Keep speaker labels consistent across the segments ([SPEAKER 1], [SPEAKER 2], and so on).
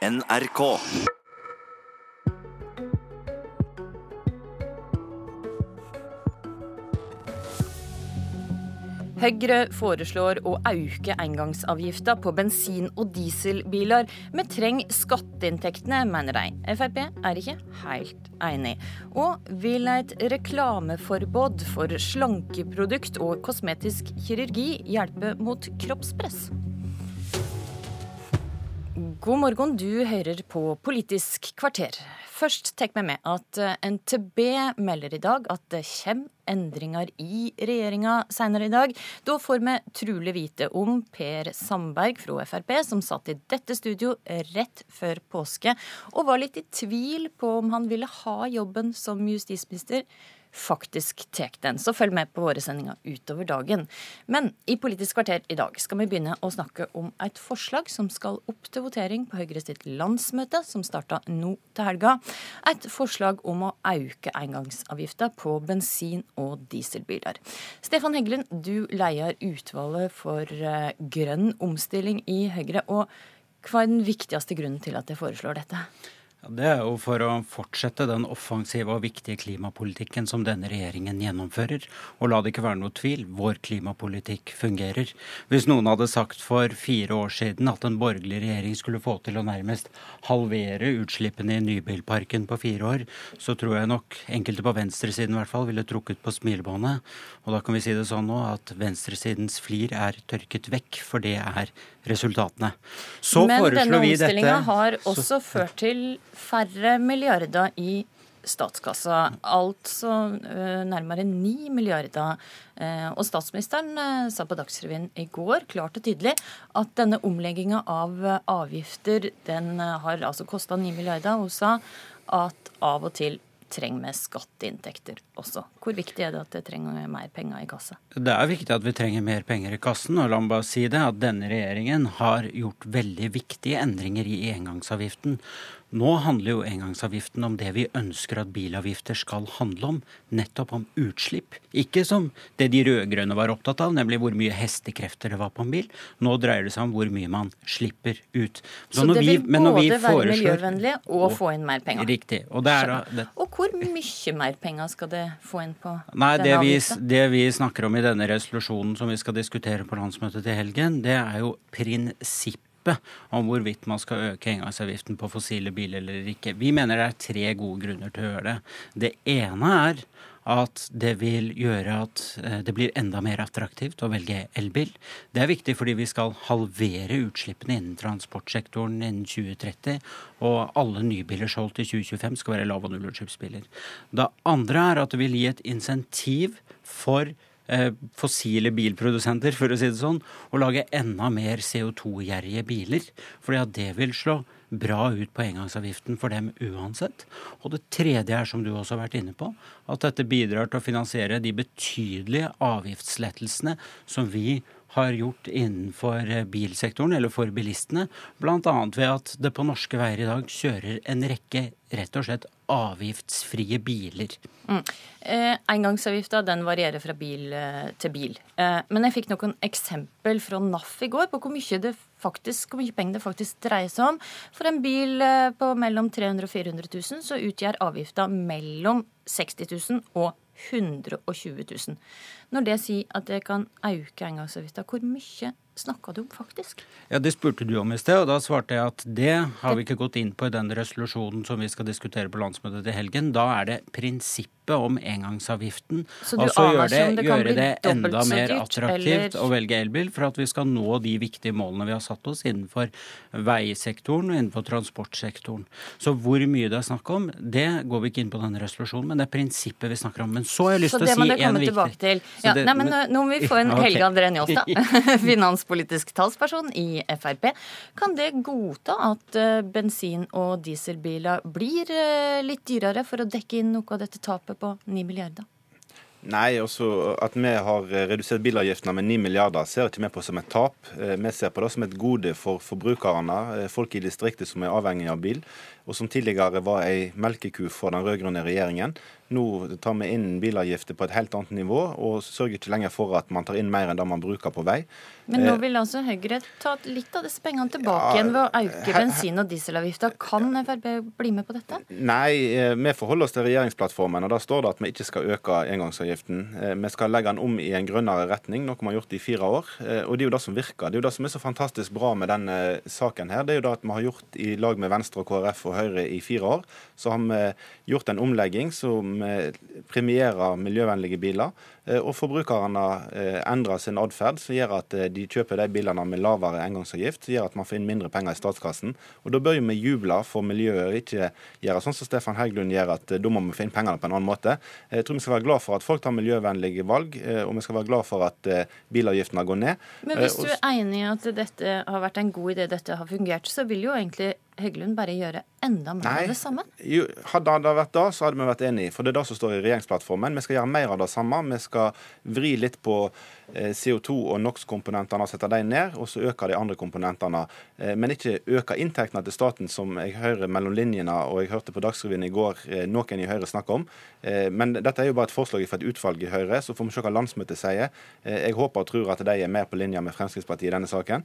[SPEAKER 1] NRK.
[SPEAKER 2] Høyre foreslår å øke engangsavgifta på bensin- og dieselbiler. Vi trenger skatteinntektene, mener de. Frp er ikke helt enig, og vil et reklameforbud for slankeprodukt og kosmetisk kirurgi hjelpe mot kroppspress? God morgen, du hører på Politisk kvarter. Først tek vi med at eh, NTB melder i dag at det kommer endringer i regjeringa senere i dag. Da får vi trolig vite om Per Sandberg fra Frp, som satt i dette studio rett før påske og var litt i tvil på om han ville ha jobben som justisminister faktisk tar den. Så følg med på våre sendinger utover dagen. Men i Politisk kvarter i dag skal vi begynne å snakke om et forslag som skal opp til votering på Høyre sitt landsmøte, som starta nå til helga. Et forslag om å øke engangsavgifta på bensin- og dieselbiler. Stefan Heggelund, du leier utvalget for eh, grønn omstilling i Høyre. og hva er den viktigste grunnen til at jeg foreslår dette?
[SPEAKER 3] Det er jo for å fortsette den offensive og viktige klimapolitikken som denne regjeringen gjennomfører. Og la det ikke være noe tvil, vår klimapolitikk fungerer. Hvis noen hadde sagt for fire år siden at en borgerlig regjering skulle få til å nærmest halvere utslippene i nybilparken på fire år, så tror jeg nok enkelte på venstresiden i hvert fall ville trukket på smilebåndet. Og da kan vi si det sånn nå at venstresidens flir er tørket vekk, for det er resultatene.
[SPEAKER 2] Så Men denne omstillinga har også så... ført til færre milliarder i statskassa. Altså uh, nærmere ni milliarder. Uh, og statsministeren uh, sa på Dagsrevyen i går klart og tydelig at denne omlegginga av avgifter den har altså kosta ni milliarder. Hun sa at av og til trenger vi skatteinntekter også. Hvor viktig er det at det trenger mer penger i kassa?
[SPEAKER 3] Det er viktig at vi trenger mer penger i kassen. Og la meg bare si det, at denne regjeringen har gjort veldig viktige endringer i engangsavgiften. Nå handler jo engangsavgiften om det vi ønsker at bilavgifter skal handle om, nettopp om utslipp. Ikke som det de rød-grønne var opptatt av, nemlig hvor mye hestekrefter det var på en bil. Nå dreier det seg om hvor mye man slipper ut.
[SPEAKER 2] Så, Så det vil vi, både være foreslår, miljøvennlig og, og, få inn mer penger?
[SPEAKER 3] Riktig. Og, det er, det,
[SPEAKER 2] og hvor mye mer penger skal det få inn på
[SPEAKER 3] nei, denne avgiften? Det vi snakker om i denne resolusjonen som vi skal diskutere på landsmøtet til helgen, det er jo prinsipp om hvorvidt man skal øke engangsavgiften på fossile biler eller ikke. Vi mener det er tre gode grunner til å gjøre det. Det ene er at det vil gjøre at eh, det blir enda mer attraktivt å velge elbil. Det er viktig fordi vi skal halvere utslippene innen transportsektoren innen 2030. Og alle nybiler solgt i 2025 skal være lav- og nullutslippsbiler. Det andre er at det vil gi et insentiv for fossile bilprodusenter, for å si det sånn, å lage enda mer CO2-gjerrige biler. Fordi at det vil slå bra ut på engangsavgiften for dem uansett. Og det tredje er, som du også har vært inne på, at dette bidrar til å finansiere de betydelige avgiftslettelsene som vi har gjort innenfor eh, bilsektoren, eller for bilistene. Bl.a. ved at det på norske veier i dag kjører en rekke rett og slett avgiftsfrie biler. Mm.
[SPEAKER 2] Eh, engangsavgifta varierer fra bil eh, til bil. Eh, men jeg fikk noen eksempel fra NAF i går på hvor mye, faktisk, hvor mye penger det faktisk dreier seg om. For en bil eh, på mellom 300 000 og 400 000 så utgjør avgifta mellom 60 000 og 120 000. Når det sier at det kan øke engangsavgifta, hvor mye snakka du om faktisk?
[SPEAKER 3] Ja, Det spurte du om i sted, og da svarte jeg at det har vi ikke gått inn på i den resolusjonen som vi skal diskutere på landsmøtet til helgen. Da er det prinsippet om engangsavgiften.
[SPEAKER 2] Så altså gjøre det, det gjøre det
[SPEAKER 3] enda mer attraktivt eller? å velge elbil for at vi skal nå de viktige målene vi har satt oss innenfor veisektoren og innenfor transportsektoren. Så hvor mye det er snakk om, det går vi ikke inn på denne resolusjonen, men det er prinsippet vi snakker om. Men så har jeg lyst til å si en viktig
[SPEAKER 2] ja, det, nei, men Nå må vi få en Helge André Njåstad, finanspolitisk talsperson i Frp. Kan det godta at uh, bensin- og dieselbiler blir uh, litt dyrere for å dekke inn noe av dette tapet på 9 milliarder?
[SPEAKER 1] Nei, også At vi har redusert bilavgiftene med 9 milliarder, ser ikke vi på som et tap. Vi ser på det som et gode for forbrukerne, folk i distriktet som er avhengig av bil, og som tidligere var ei melkeku for den rød-grønne regjeringen. Nå tar vi inn bilavgifter på et helt annet nivå, og sørger ikke lenger for at man tar inn mer enn det man bruker på vei.
[SPEAKER 2] Men nå eh, vil altså Høyre ta litt av disse pengene tilbake ja, igjen ved å øke bensin- og dieselavgifta. Kan Frp bli med på dette?
[SPEAKER 1] Nei, eh, vi forholder oss til regjeringsplattformen, og da står det at vi ikke skal øke engangsavgiften. Eh, vi skal legge den om i en grønnere retning, noe vi har gjort i fire år. Og det er jo det som virker. Det er jo det som er så fantastisk bra med denne saken her. Det er jo det at vi har gjort i lag med Venstre og KrF og Høyre i fire år. Så har vi gjort en omlegging som premierer miljøvennlige biler. Eh, og forbrukerne eh, endrer sin atferd, som gjør at eh, de kjøper de bilene med lavere engangsavgift, som gjør at man får inn mindre penger i statskassen. Og Da bør jo vi juble for miljøet, ikke gjøre sånn som Stefan Heggelund gjør, at da må vi få inn pengene på en annen måte. Jeg tror vi skal være glad for at folk tar miljøvennlige valg, og vi skal være glad for at bilavgiftene går ned.
[SPEAKER 2] Men hvis du er enig i at dette har vært en god idé, dette har fungert, så vil jo egentlig Heggelund bare gjøre enda mer av det samme?
[SPEAKER 1] Jo, hadde det vært da, så hadde vi vært enige. For det er det som står i regjeringsplattformen. Vi skal gjøre mer av det samme. Vi skal vri litt på eh, CO2- og NOx-komponentene og sette dem ned, og så øke de andre komponentene. Eh, men ikke øke inntektene til staten, som jeg hører mellom linjene, og jeg hørte på Dagsrevyen i går eh, noen i Høyre snakke om. Men dette er jo bare et forslag fra et utvalg i Høyre, så får vi se hva landsmøtet sier. Jeg håper og tror at de er mer på linje med Fremskrittspartiet i denne saken.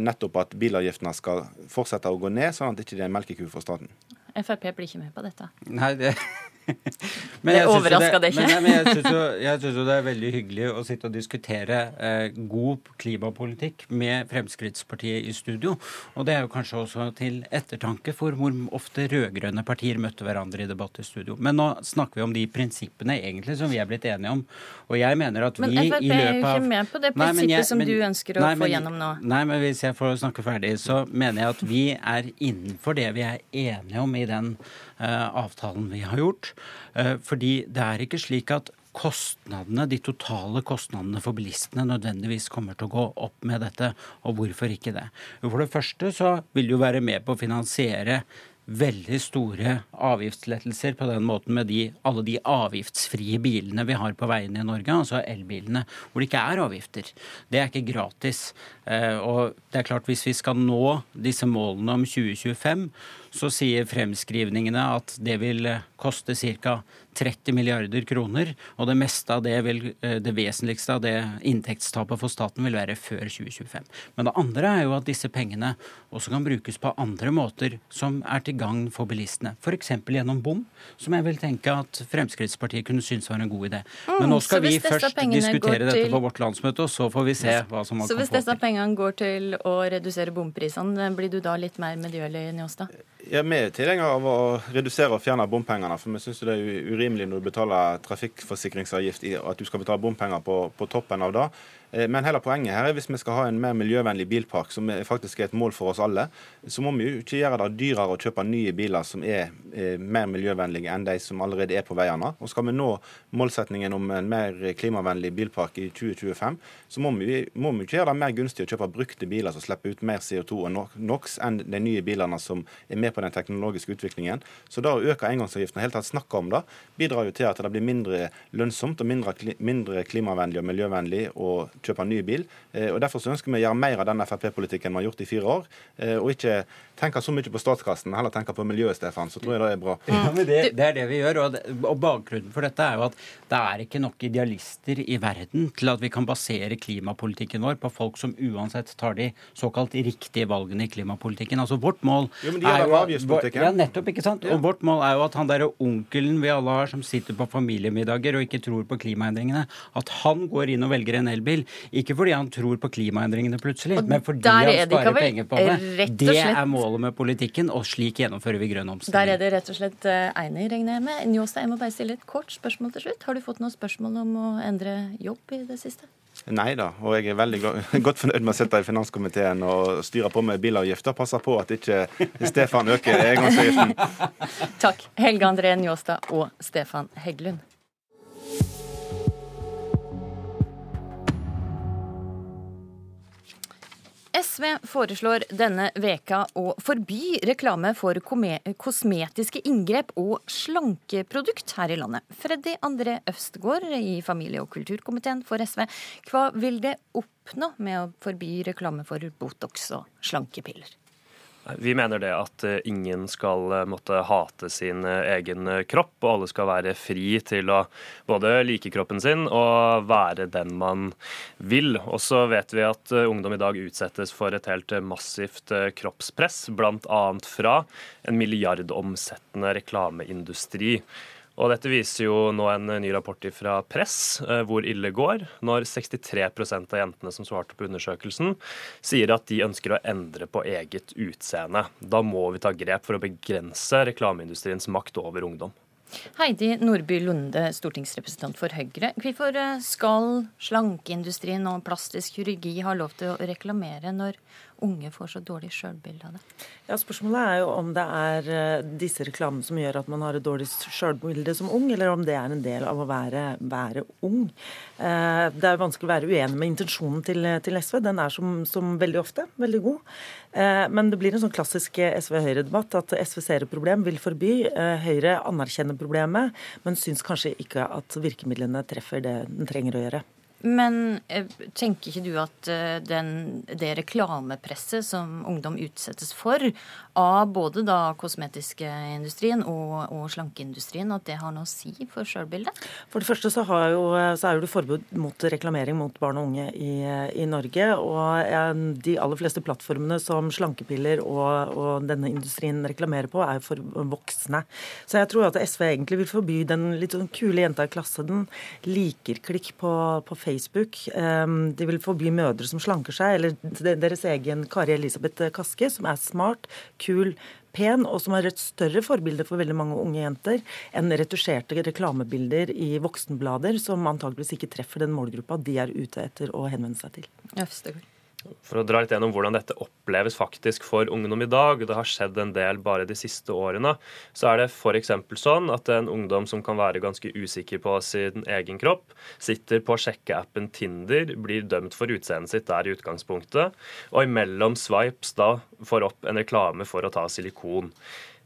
[SPEAKER 1] Nettopp at bilavgiftene skal fortsette å gå ned sånn at det ikke er en melkeku for staten.
[SPEAKER 2] Frp blir ikke med på dette.
[SPEAKER 3] Nei, det
[SPEAKER 2] men det overraska deg ikke?
[SPEAKER 3] Men, men jeg syns jo, det er veldig hyggelig å sitte og diskutere eh, god klimapolitikk med Fremskrittspartiet i studio. Og det er jo kanskje også til ettertanke for hvor ofte rød-grønne partier møtte hverandre i debatt i studio. Men nå snakker vi om de prinsippene egentlig som vi er blitt enige om. Og jeg mener at vi
[SPEAKER 2] i løpet av Men Frp er jo ikke med på det prinsippet jeg, som du ønsker å
[SPEAKER 3] nei,
[SPEAKER 2] få gjennom nå.
[SPEAKER 3] Nei, men hvis jeg får snakke ferdig, så mener jeg at vi er innenfor det vi er enige om i den uh, avtalen vi har gjort. Eh, fordi det er ikke slik at kostnadene, de totale kostnadene for bilistene nødvendigvis kommer til å gå opp med dette. Og hvorfor ikke det? For det første så vil det jo være med på å finansiere veldig store avgiftslettelser på den måten med de, alle de avgiftsfrie bilene vi har på veiene i Norge, altså elbilene, hvor det ikke er avgifter. Det er ikke gratis. Eh, og det er klart Hvis vi skal nå disse målene om 2025, så sier fremskrivningene at det vil koste ca. 30 milliarder kroner. Og det meste av det, vil, eh, det vesentligste av det inntektstapet for staten vil være før 2025. Men det andre er jo at disse pengene også kan brukes på andre måter som er til gagn for bilistene. F.eks. gjennom bom, som jeg vil tenke at Fremskrittspartiet kunne synes var en god idé. Men nå mm, skal vi først diskutere dette på vårt landsmøte, og så får vi se hva som man
[SPEAKER 2] så kan få til. Så hvis disse pengene går til å redusere bomprisene, blir du da litt mer medgjørlig, Njåstad?
[SPEAKER 1] Ja, Vi er tilhengere av å redusere og fjerne bompengene. For vi syns det er urimelig når du betaler trafikkforsikringsavgift at du skal betale bompenger på, på toppen av det. Eh, men hele poenget her er hvis vi skal ha en mer miljøvennlig bilpark, som faktisk er et mål for oss alle, så må vi jo ikke gjøre det dyrere å kjøpe nye biler som er eh, mer miljøvennlige enn de som allerede er på veiene. Og Skal vi nå målsetningen om en mer klimavennlig bilpark i 2025, så må vi, må vi ikke gjøre det mer gunstig å kjøpe brukte biler som slipper ut mer CO2 og NOx enn de nye bilene som er med på den teknologiske utviklingen. Så da å øke engangsavgiften og helt tatt snakke om det, bidrar jo til at det blir mindre lønnsomt og mindre, mindre klimavennlig og miljøvennlig å kjøpe en ny bil. Eh, og Derfor så ønsker vi å gjøre mer av den Frp-politikken vi har gjort i fire år. Eh, og ikke tenke så mye på statskassen, heller tenke på miljøet, Stefan. Så tror jeg det er bra.
[SPEAKER 3] Ja, men det, det er det vi gjør. Og, det, og bakgrunnen for dette er jo at det er ikke nok idealister i verden til at vi kan basere klimapolitikken vår på folk som uansett tar de såkalt riktige valgene i klimapolitikken. Altså vårt mål
[SPEAKER 1] jo, men de er jo avgiftspolitikken.
[SPEAKER 3] Ja, nettopp, ikke sant? Ja. Og vårt mål er jo at han derre onkelen vi alle har som sitter på familiemiddager og ikke tror på klimaendringene, at han går inn og velger en elbil. Ikke fordi han tror på klimaendringene plutselig, og men fordi han sparer penger på det. Det er målet med politikken, og slik gjennomfører vi grønn omstilling.
[SPEAKER 2] Der er det rett og slett eh, enig, regner jeg med. Njåstad, jeg må bare stille et kort spørsmål til slutt. Har du fått noen spørsmål om å endre jobb i det siste?
[SPEAKER 1] Nei da, og jeg er veldig godt fornøyd med å sitte i finanskomiteen og styre på med bilavgifter. Passe på at ikke Stefan øker engangsavgiften.
[SPEAKER 2] Takk. Helge André Njåstad og Stefan Heggelund. SV foreslår denne veka å forby reklame for kosmetiske inngrep og slankeprodukt her i landet. Freddy André Øvstegård i familie- og kulturkomiteen for SV. Hva vil det oppnå med å forby reklame for Botox og slankepiller?
[SPEAKER 4] Vi mener det at eh, ingen skal eh, måtte hate sin eh, egen kropp, og alle skal være fri til å både like kroppen sin og være den man vil. Og så vet vi at ungdom i dag utsettes for et helt massivt kroppspress, bl.a. fra en milliardomsettende reklameindustri. Og dette viser jo nå en ny rapport fra Press eh, hvor ille går, når 63% av jentene som svarte på undersøkelsen, sier at de ønsker å endre på eget utseende. Da må vi ta grep for å begrense reklameindustriens makt over ungdom.
[SPEAKER 2] Heidi Nordby Lunde, stortingsrepresentant for Høyre. Hvorfor eh, skal slankeindustrien og plastisk kirurgi ha lov til å reklamere når unge får så dårlig sjølbilde av det?
[SPEAKER 5] Ja, Spørsmålet er jo om det er eh, disse reklamene som gjør at man har et dårlig sjølbilde som ung, eller om det er en del av å være, være ung. Eh, det er vanskelig å være uenig med intensjonen til, til SV. Den er som, som, veldig ofte veldig god. Eh, men det blir en sånn klassisk SV-Høyre-debatt at SV ser et problem, vil forby. Høyre anerkjenner problemet, men syns kanskje ikke at virkemidlene treffer det den trenger å gjøre.
[SPEAKER 2] Men eh, tenker ikke du at eh, den, det reklamepresset som ungdom utsettes for, av både da kosmetiske industrien og, og slankeindustrien, at det har noe å si for sjølbildet?
[SPEAKER 5] For det første så, jo, så, er det forbud mot reklamering mot barn og unge i, i Norge. Og de aller fleste plattformene som slankepiller og, og, denne industrien reklamerer på, er for voksne. Så jeg tror at SV egentlig vil forby den litt sånn kule jenta i klassen, den liker klikk på, på Facebook Facebook. Ehm, de vil forby mødre som slanker seg, eller deres egen Kari Elisabeth Kaske, som er smart, kul, pen, og som er et større forbilde for veldig mange unge jenter enn retusjerte reklamebilder i voksenblader, som antageligvis ikke treffer den målgruppa de er ute etter å henvende seg til.
[SPEAKER 2] Ja,
[SPEAKER 4] for å dra litt gjennom hvordan dette oppleves faktisk for ungdom i dag, det har skjedd en del bare de siste årene, så er det f.eks. sånn at en ungdom som kan være ganske usikker på sin egen kropp, sitter på sjekkeappen Tinder, blir dømt for utseendet sitt der i utgangspunktet, og imellom swipes da får opp en reklame for å ta silikon.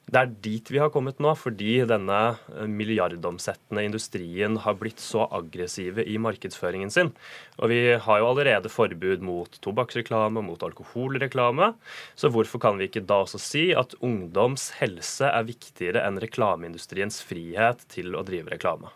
[SPEAKER 4] Det er dit vi har kommet nå, fordi denne eh, milliardomsettende industrien har blitt så aggressive i markedsføringen sin. Og vi har jo allerede forbud mot tobakksreklame mot alkoholreklame. Så hvorfor kan vi ikke da også si at ungdoms helse er viktigere enn reklameindustriens frihet til å drive reklame?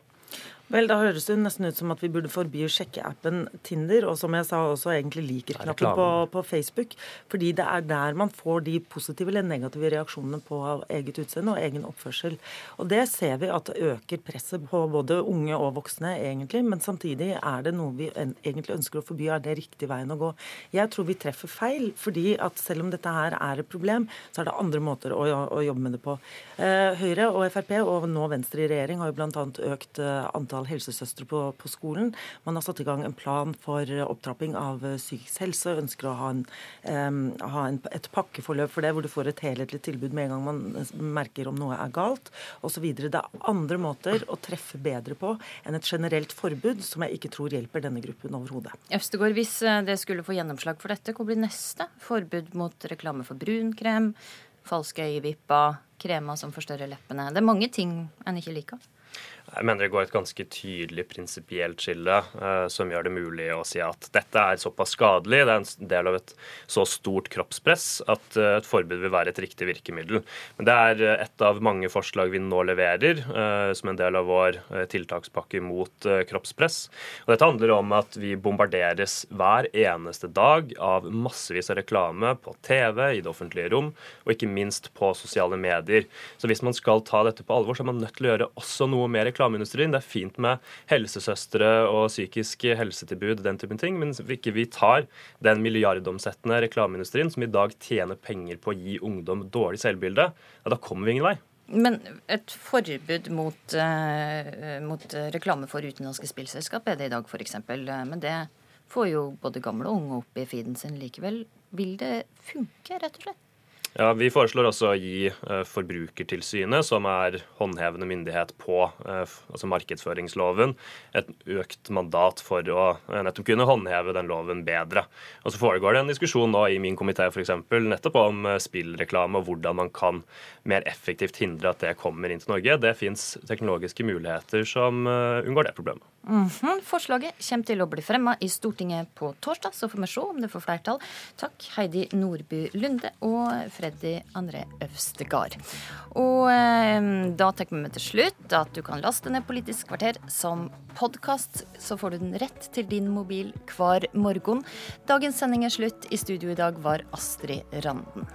[SPEAKER 5] Vel, Da høres det nesten ut som at vi burde forby sjekkeappen Tinder, og som jeg sa også egentlig liker knappen på, på, Facebook. Fordi det er der man får de positive eller negative reaksjonene på eget utseende og egen oppførsel. Og det ser vi at øker presset på både unge og voksne, egentlig. Men samtidig er det noe vi egentlig ønsker å forby. Er det riktig veien å gå? Jeg tror vi treffer feil, fordi at selv om dette her er et problem, så er det andre måter å, å jobbe med det på. Eh, Høyre og Frp, og nå Venstre i regjering, har jo bl.a. økt eh, antall antall helsesøstre på, på, skolen. Man har satt i gang en plan for opptrapping av eh, psykisk helse. og Ønsker å ha, en, um, ha en, et pakkeforløp for det, hvor du får et helhetlig tilbud med en gang man eh, merker om noe er galt osv. Det er andre måter å treffe bedre på enn et generelt forbud, som jeg ikke tror hjelper denne gruppen overhodet.
[SPEAKER 2] Øvstegård, hvis eh, det skulle få gjennomslag for dette, hva blir neste? Forbud mot reklame for brunkrem, falske øyevipper, kremer som forstørrer leppene. Det er mange ting en ikke liker.
[SPEAKER 4] Jeg mener det går et ganske tydelig prinsipielt skille uh, som gjør det mulig å si at dette er såpass skadelig, det er en del av et så stort kroppspress at uh, et forbud vil være et riktig virkemiddel. Men det er uh, et av mange forslag vi nå leverer som en del av vår tiltakspakke mot kroppspress. Og dette handler om at vi bombarderes hver eneste dag av massevis av reklame på TV, i det offentlige rom, og ikke minst på sosiale medier. Så hvis man skal ta dette på alvor, så er man nødt til å gjøre også noe mer reklame reklameindustrien. Det er fint med helsesøstre og psykisk helsetilbud, den typen ting, men ikke vi tar den milliardomsettende reklameindustrien som i dag tjener penger på å gi ungdom dårlig selvbilde, ja, da kommer vi ingen vei.
[SPEAKER 2] Men et forbud mot, uh, mot reklame for utenlandske spillselskap er det i dag, f.eks. Men det får jo både gamle og unge opp i feeden sin likevel. Vil det funke, rett og slett?
[SPEAKER 4] Ja, Vi foreslår også å gi uh, Forbrukertilsynet, som er håndhevende myndighet på uh, altså markedsføringsloven, et økt mandat for å uh, nettopp kunne håndheve den loven bedre. Og Så foregår det en diskusjon nå i min komité nettopp om spillreklame og hvordan man kan mer effektivt hindre at det kommer inn til Norge. Det fins teknologiske muligheter som unngår det problemet.
[SPEAKER 2] Mm -hmm. Forslaget kommer til å bli fremma i Stortinget på torsdag, så får vi se om det får flertall. Takk Heidi Nordby Lunde og Freddy André Øvstegard. Og eh, da tenker vi til slutt at du kan laste ned Politisk kvarter som podkast, så får du den rett til din mobil hver morgen. Dagens sending er slutt. I studio i dag var Astrid Randen.